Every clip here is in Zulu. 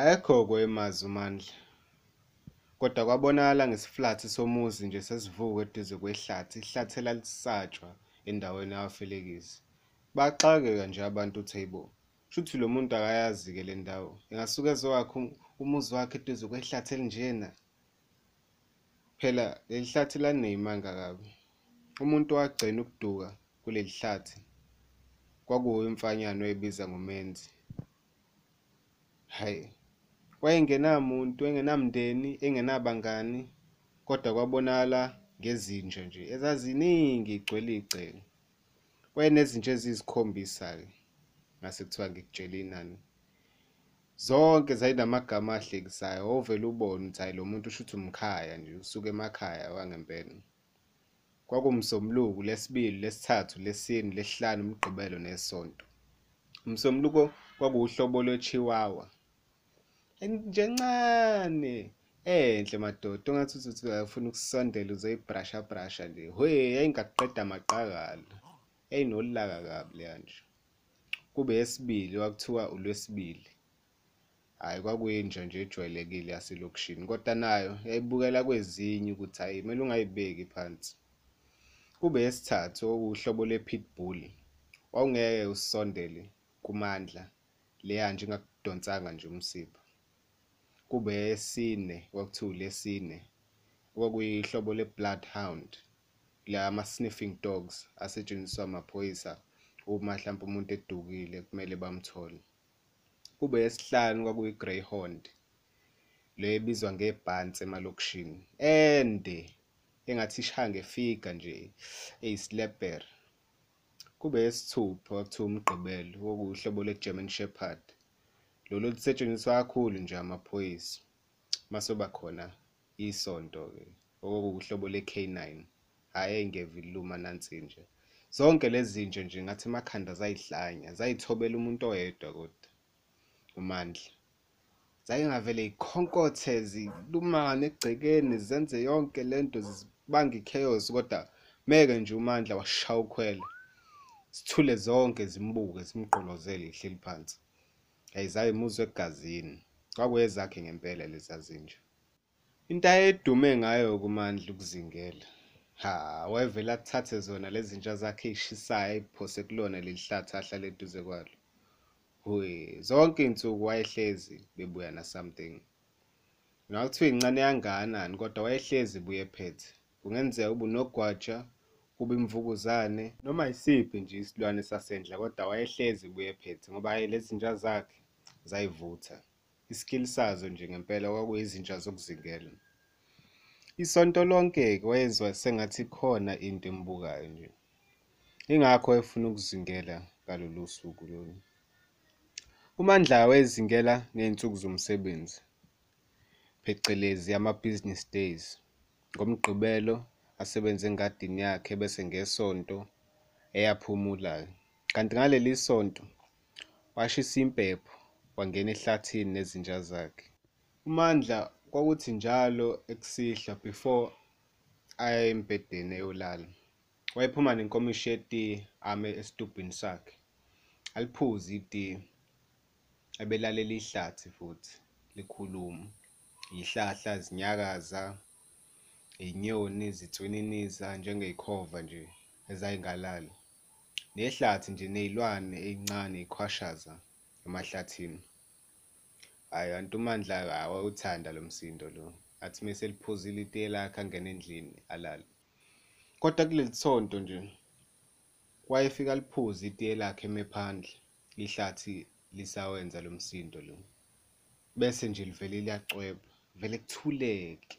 Ayekho kwemazi uMandla, kodwa kwabonakala ngesiflathi somuzi nje sesivuka eduze kwehlathi ihlathi elalisatshwa endaweni yabafelekisi. Baxakeka nje abantu uthi hhayi bo, shuthi lo muntu akayazi-ke le ndawo, engasuke ezowakha umuzi wakhe eduze kwehlathi elinjena. Phela leli hlathi laliney'manga kabi. Umuntu owagcina ukuduka kuleli hlathi kwakuwuye umfanyana owayebiza ngoMenzi. Hhayi, wayengenamuntu, engenamndeni, engenabangani, kodwa kwabonakala ngezinja nje ezaziningi y'gcwele igceke. Wayenezinja eziyisikhombisa-ke, ngase kuthiwa ngikutshele inani. Zonke zayinamagama ahlekisayo, wawuvele ubone ukuthi hhayi lo muntu shuthi umkhaya nje, usuka emakhaya wangempela. KwakuwuMsombuluko, uLwesibili, uLwesithathu, uLwesine, uLwesihlanu, uMgqibelo neSonto. uMsombuluko kwakuwuhlobo lwe-chihuahua nje encane enhle madoda. Ongathi uthi uyafuna ukusondela uzoyibrasha brasha nje. Hwe yayingaqeda amaqakala yayinolaka kabi leya nje. Kube yesibili kwakuthiwa uLwesibili. Hhayi kwakuyinja nje ejwayelekile yaselokishini. Kodwa nayo yayibukela kwezinye ukuthi hhayi kumele ungayibeki phansi. Kube yesithathu okuwuhlobo lwe-pitbull wawungeke usondele kumandla leya nje ingakudonsanga nje umsipha kube yesine kwakuthiwa ulesine okwakuyihlobo le-bloodhound la ama-sniffing dogs asetshenziswa amaphoyisa uma hlampe umuntu edukile kumele bamthole. Kube yesihlanu kwakuyi-greyhound le ebizwa ngebhansi emalokishini ende engathi ishaya ngefiga nje eyisilebhere kube yesithupha kwakuthiwa umgqibelo okuwuhlobo lwe-German Shepherd. Lolu olusetshenziswa kakhulu nje amaphoyisa. Masoba khona isonto-ke okuwuhlobo le-K9 hhayi ey'ngeva iluma nansi nje. Zonke lezi nje nje ngathi emakhanda zayidlanya zayithobela umuntu oyedwa kodwa uMandla. Zayingavele yikhonkothe zilumane egcekeni zenze yonke lento zibanga i-chaos kodwa meke nje uMandla washaya ukhwela sithule zonke zimbuke zimgqolozele ihleli phansi. Yayi zayimuzwa egazini kwakuyezakhe ngempela leza zinja into ayedume ngayo kumandla ukuzingela. Ha wayevele athathe zona lezi zinja zakhe ey'shisayo ay'phose kulona leli hlathi ahlala eduze kwalo. Hwe zonke iy'nsuku wayehlezi bebuya na-something noma kuthiwa incane kangakanani kodwa wayehlezi buye ephethe. Kungenzeka ube unogwaja kube imvukuzane noma yisiphi nje isilwane sasendle kodwa wayehlezi buye ephethe ngoba hhayi lezi zinja zakhe zayivutha iskill sazo nje ngempela kwakuyizinja zokuzingela. Isonto lonke-ke wayezwa sengathi khona into embukayo nje. Ingakho efuna ukuzingela ngalolu suku lolu. uMandla wayezingela ngey'nsuku zomsebenzi phecelezi ama-business days ngomgqibelo asebenze engadini yakhe bese ngesonto eyaphumula-ke kanti ngaleli sonto washisa impepho wangena ehlathini nezinja zakhe. uMandla kwakuthi njalo ekusihla before aya embhedeni eyolala wayephuma nenkomishi yetiye ame esitubhini sakhe. Aliphuze itiye ebelalela ihlathi futhi likhuluma ihlahla zinyakaza inyoni zitswininiza njengey'khova nje ezayingalali nehlathi nje ney'lwane ey'ncane yikhwashaza emahlathini. Hhayi kanti uMandla wawuthanda lo msindo lo. Athi mese liphuzile itiye lakhe angene endlini alale. Kodwa kuleli sonto nje wayefika liphuze itiye lakhe eme phandle ihlathi lisawenza lo msindo lo. Bese nje livele liyacweba vele kuthuleke.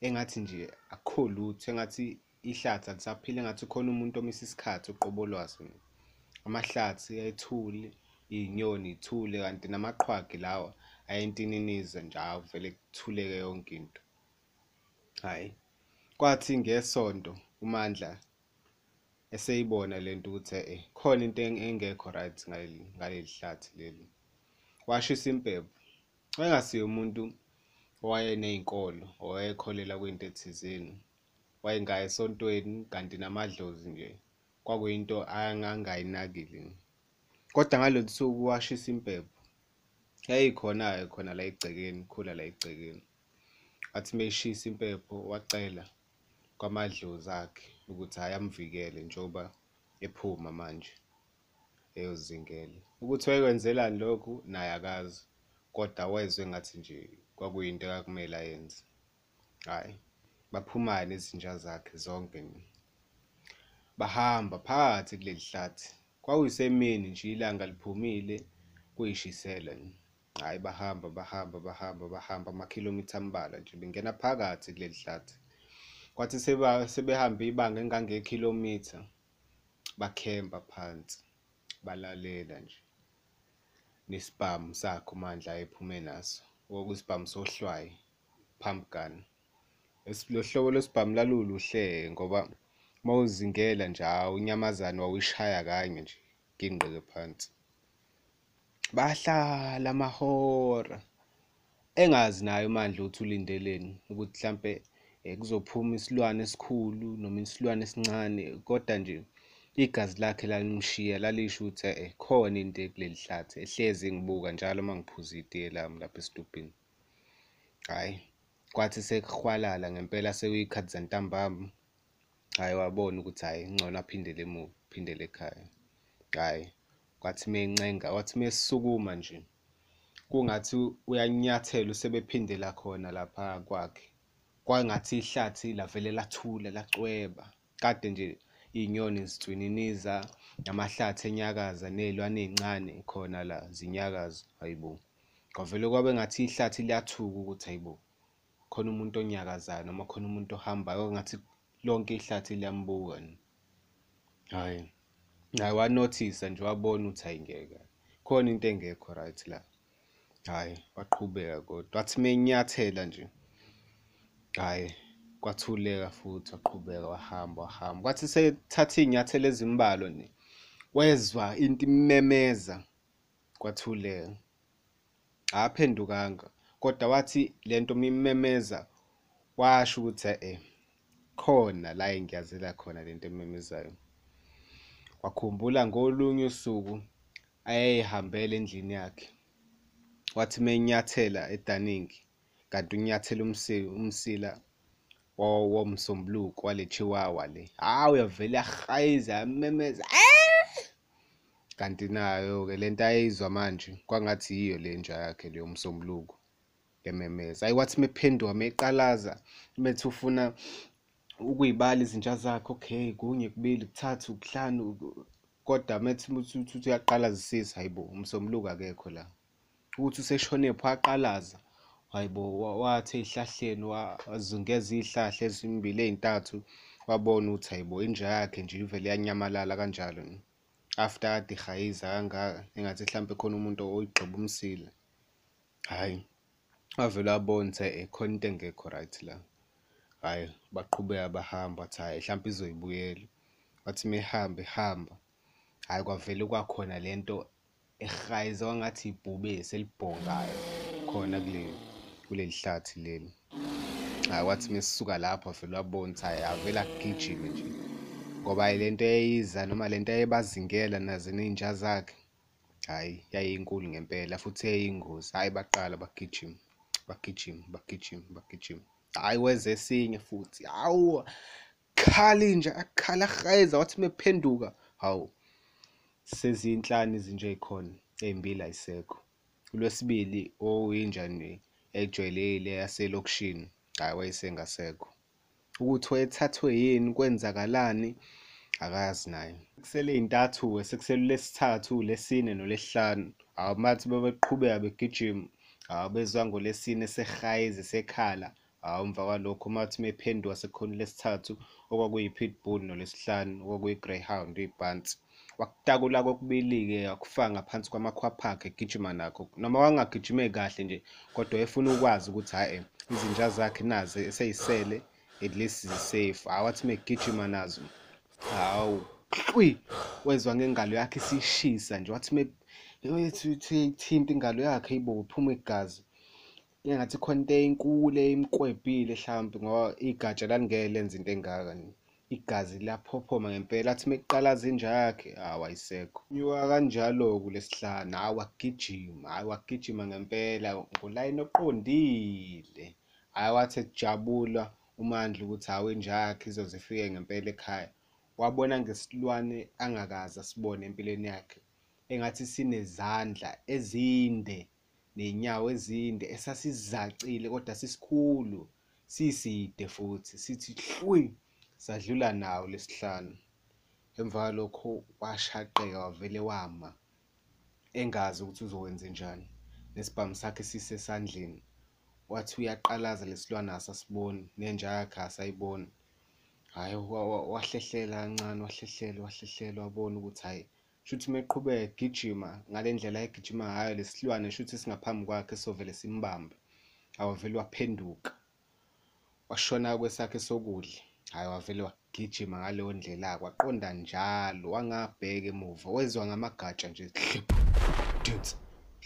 Engathi nje akukho lutho engathi ihlathi alisaphile engathi khona umuntu omisa isikhathi uqobo lwaso amahlathi ayethule iy'nyoni ithule kanti namaqhwagi lawa ayintininiza nje hawu vele kuthuleke yonke into. Hhayi kwathi ngesonto uMandla eseyibona lento ukuthi eh khona into engekho right ngaleli hlathi leli. Washisa impepho wayengasiye umuntu owayeney'nkolo owayekholela kwinto ethizeni wayengaya esontweni kanti namadlozi nje kwakuyinto angangayinakile kodwa ngalolu suku washisa impepho yayikhona-ke khona la egcekeni khula la egcekeni. Athi meshisa impepho wacela kwamadlozi akhe ukuthi hhayi amvikele njengoba ephuma manje eyozingela. Ukuthi wayekwenzelani lokhu naye akazi. Kodwa wezwe ngathi nje kwakuyinto ekakumele ayenze. Hhayi baphuma-ke nezinja zakhe zonke bahamba phakathi kuleli hlathi. Kwakuyisemini nje ilanga liphumile kuyishisela hhayi bahamba bahamba bahamba bahamba amakhilomitha ambalwa nje bengena phakathi kuleli hlathi. Kwathi sebehambe ibanga engangekhilomitha bakhemba phansi balalela nje. Nesibhamu sakhe uMandla ayephume naso okuyisibhamu sohlwayi pump gun lo hlobo lwesibhamu laluluhle ngoba mawuzingela nje hawu unyamazane wawuyishaya kanye nje ginqike phansi. Bahlala amahora. Engazi naye uMandla ukuthi ulindeleni ukuthi mhlampe kuzophuma isilwane esikhulu noma isilwane esincane kodwa nje igazi lakhe lalimshiya lalisho ukuthi eh khona into kuleli hlathi ehlezi ngibuka njalo uma ngiphuza itiye lami lapha esitobhini. Hhayi kwathi sekuhwalala ngempela sekuyikhathi zantambama. Hhayi wabona ukuthi hhayi ngcono aphindele emuva phindele ekhaya. Hhayi kwathi mencenga wathi mesukuma nje kungathi uyanyathela usebephindela khona lapha kwakhe. Kwangathi ihlathi lavele lathula lacweba. Kade nje iy'nyoni zicwininiza namahlathi enyakaza ney'lwane ey'ncane khona la zinyakaza hayibo kwavele kwabe ngathi ihlathi liyathuka ukuthi hayibo khona umuntu onyakazayo noma khona umuntu ohambayo ngathi lonke ihlathi liyambuka hhayi naye wanothisa nje wabona ukuthi ayingeke khona into engekho right la. Hhayi waqhubeka kodwa wathi menyathela nje hhayi kwathuleka futhi waqhubeka wahamba wahamba. Kwathi sethatha iy'nyathelo ezimbalwa nje wezwa into imemeza kwathuleka. Akaphendukanga kodwa wathi lento mimemeza washo ukuthi e-e khona la engiyazela khona lento ememezayo wakhumbula ngolunye usuku ayeyihambela endlini yakhe. Wathi menyathela edaningi kanti unyathela umsila womsombuluko wale chihuahua le hawu uyavele yahayiza yamemeza kanti nayo-ke le nto ayizwa manje kwangathi yiyo le nja yakhe leyo msombuluko ememeza ayi wathi mephenduka meqalaza methi ufuna ukuyibala izinja zakhe okay kunye kubili kuthathu kuhlanu kodwa methi uthi uyaqalazisisa hayibo umsombuluko akekho la. Ukuthi useshone pho waqalaza hayibo wathi ey'hlahleni wazungeza iy'hlahla ezimbili ey'ntathu wabona ukuthi hayibo inja yakhe nje ivele yanyamalala kanjalo. After kade ihayiza kangaka engathi mhlampe khona umuntu oyigqiba umsila hhayi wavele wabona ukuthi khona into engekho right la. Hhayi baqhubeka bahamba wathi hhayi mhlampe izoyibuyela. Wathi mehamba ehamba hhayi kwavele kwakhona lento ehayiza kwangathi ibhubesi elibhongayo khona kule kuleli hlathi leli. Hayi wathi mesisuka lapho vele wabona ukuthi hhayi avele agijime nje. Ngoba lento eyayiza noma lento eyayibazingela nazo ney'nja zakhe hhayi yayinkulu ngempela futhi yayingozi. Hhayi baqala bagijima bagijima bagijima bagijima. Hhayi weza esinye futhi. Hawu khala inja akhala ahayeza wathi mephenduka hawu seziyinhlanu izinja ey'khona ey'mbili ayisekho. Ulwesibili oyinja nje ejwayelekile yaselokishini hhayi wayesengasekho. Ukuthi wayethathwe yini kwenzakalani akazi naye. Kusele iy'ntathu-ke sekusele ulesithathu lesine nolesihlanu hawu bathi bebeqhubeka begijima hawu bezwa ngolesine esehayiza esekhala hawu emva kwalokho mathi mephenduka sekukhona lesithathu okwakuyi-pitbull nolesihlanu okwakuyi-greyhound ibhansi wakutakula kokubili-ke wakufaka ngaphansi kwamakhwapha akhe egijima nakho. Noma wangagijime kahle nje kodwa efuna ukwazi ukuthi hhayi izinja zakhe nazi esey'sele at least zi-safe. Hhayi wathi megijima nazo hawu qwi wezwa ngengalo yakhe isishisa nje. Wathi thinta ingalo yakhe yibo uphuma igazi engathi khona into enkulu eyimkwebhile mhlawumbe ngoba igatsha lalingeke lenze into engaka igazi laphophoma ngempela athi mekuqala zinja yakhe hawu ayisekho. Nyuka kanjalo-ke kulesihlanu hawu wagijima hhayi wagijima ngempela ngolayini oqondile. Hhayi wathi ejabula umandla ukuthi hhawu inja yakhe izoze ifike ngempela ekhaya. Wabona ngesilwane angakaze asibone empilweni yakhe engathi sinezandla ezinde. Ney'nyawo ezinde esasizacile kodwa sisikhulu siside futhi sithi hlwi sadlula nawo lesihlanu. Emva kwalokho washaqeka wavele wama engazi ukuthi uzokwenze njani. Nesibhamu sakhe sisesandleni wathi uyaqalaza lesilwane asasiboni nenja yakhe asayiboni. Hhayi wahlehlela kancane wahlehlela wahlehlela wabona ukuthi hhayi shuthi uma eqhubeka egijima ngale ndlela ayegijima ngayo lesilwane shuthi singaphambi kwakhe sovele simbambe awavele waphenduka. Washona kwesakhe sokudla hhayi wavele wagijima ngaleyo ndlela-ke waqonda njalo wangabheka emuva wezwa ngamagatsha nje hlephu dunsi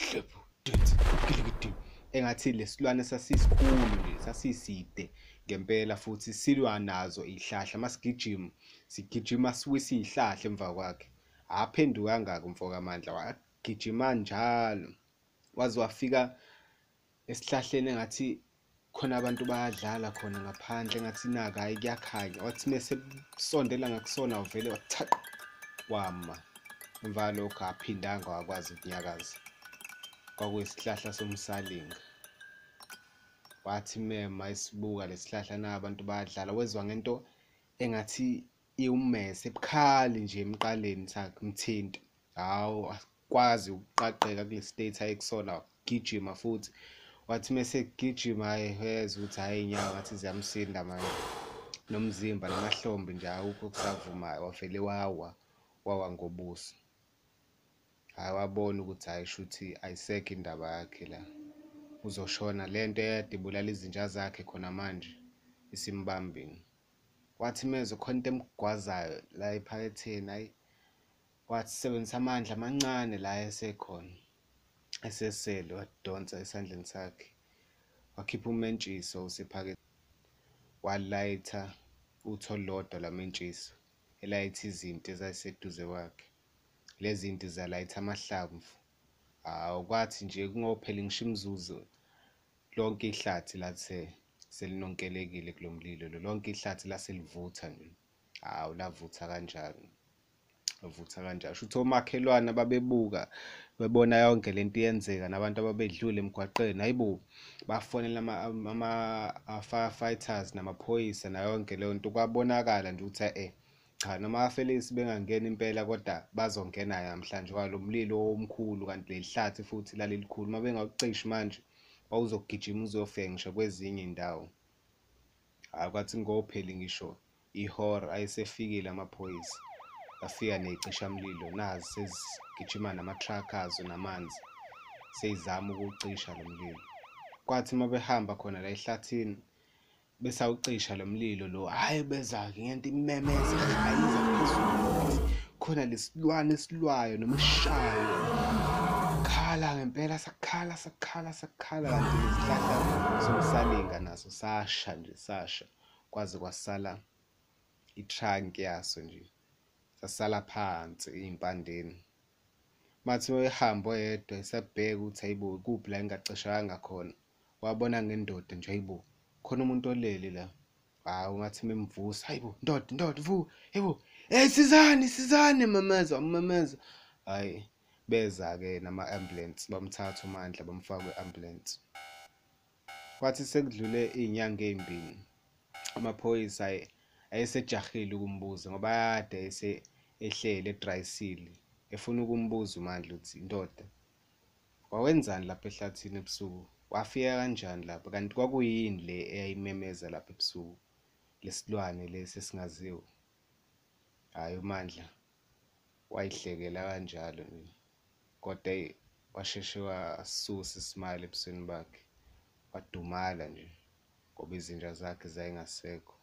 hlephu dunsi gilikidi engathi lesilwane sasisikhulu nje sasiside ngempela futhi silwa nazo iy'hlahla masigijima sigijima siwisa iy'hlahla emva kwakhe. Aphendukanga-ke umfokamandla wagijima njalo. Waze wafika esihlahleni engathi khona abantu bayadlala khona ngaphandle engathi naka hhayi kuyakhanya. Wathi mese sondela ngakusona uvele wathaq wama. Emva kwalokho aphindanga wakwazi ukunyakaza. Kwakuyisihlahla somsalinga. Wathi mema esibuka lesihlahla na abantu bayadlala. Wezwa ngento engathi iwummese ebukhali nje emqaleni sakhe mthinta hawu akwazi ukuqaqeka kule state ayekusona gijima futhi. Wathi mese egijima hhayi wezwa ukuthi hhayi iy'nyawo ngathi ziyamsinda manje. Nomzimba namahlombe nje awukho okusavumayo wavele wawa wawa ngobuso. Hhayi wabona ukuthi hhayi shuthi ayisekho indaba yakhe la. Uzoshona le nto eyade ibulala izinja zakhe khona manje isimbambile wathi mezwe khona into emgwazayo la ephaketheni hhayi wathi sebenzisa amandla amancane la esekhona esesele wadonsa esandleni sakhe wakhipha umentshiso usephaketheni walayitha utho lodwa lamentshisi elayitha izinto ezayiseduze kwakhe. Lezi zinto zalayitha amahlamvu. Hawu kwathi nje kungophela ngisho imizuzu lonke ihlathi lathe selinonkelekile kulo mlilo lo. Lonke ihlathi lase livutha nje. Hawu lavutha kanjalo lavutha kanjalo shuthi omakhelwane ababebuka bebona yonke lento iyenzeka nabantu ababedlula emgwaqeni. Hayibo bafonela ama-firefighters namaphoyisa nayo yonke leyo nto. Kwabonakala nje ukuthi eh cha noma abafelisi bengangena impela kodwa bazongena namhlanje kwalo mlilo omkhulu kanti lelihlathi futhi lalelikhulu. Uma bengawucishi manje wawuzogijima uzofika ngisho kwezinye iy'ndawo. Hhayi kwathi ngopheli ngisho ihora ayesefikile amaphoyisa afika ney'cishamlilo nazi sezigijima nama-truck azo namanzi seyizama ukuwucisha lo mlilo. Kwathi uma behamba khona la ehlathini besawucisha lo mlilo lo hhayi beza-ke ngento imemeza hayiza phezulu khona lesilwane esilwayo noma esishayo khala ngempela sakhala sakhala sakhala kanti lesihlahla somsalinga naso sasha nje sasha kwaze kwasala i-trunk yaso nje sasala phansi iy'mpandeni mathi wehamba oyedwa esabheka ukuthi hayibo kuphi la engacishanga khona wabona ngendoda nje hayibo khona umuntu olele la. Hawu ngathi memvusa hayibo ndoda ndoda vu hayibo hey sizani sizani mameza umameza hayi beza-ke nama-ambulance bamthatha uMandla bamfaka kwe-ambulance kwathi sekudlule iy'nyanga ey'mbili amaphoyisa ayesejahile ukumbuza ngoba kade ehlele edrayisile efuna ukumbuza uMandla ukuthi indoda wawenzani lapha ehlathini ebusuku? Wafika kanjani lapha? Kanti kwakuyini le eyayimemeza lapha ebusuku? Lesilwane lesi esingaziwa hhayi uMandla wayihlekela kanjalo nje kodwa washeshe wasusa isimali ebusweni bakhe wadumala nje ngoba izinja zakhe zayingasekho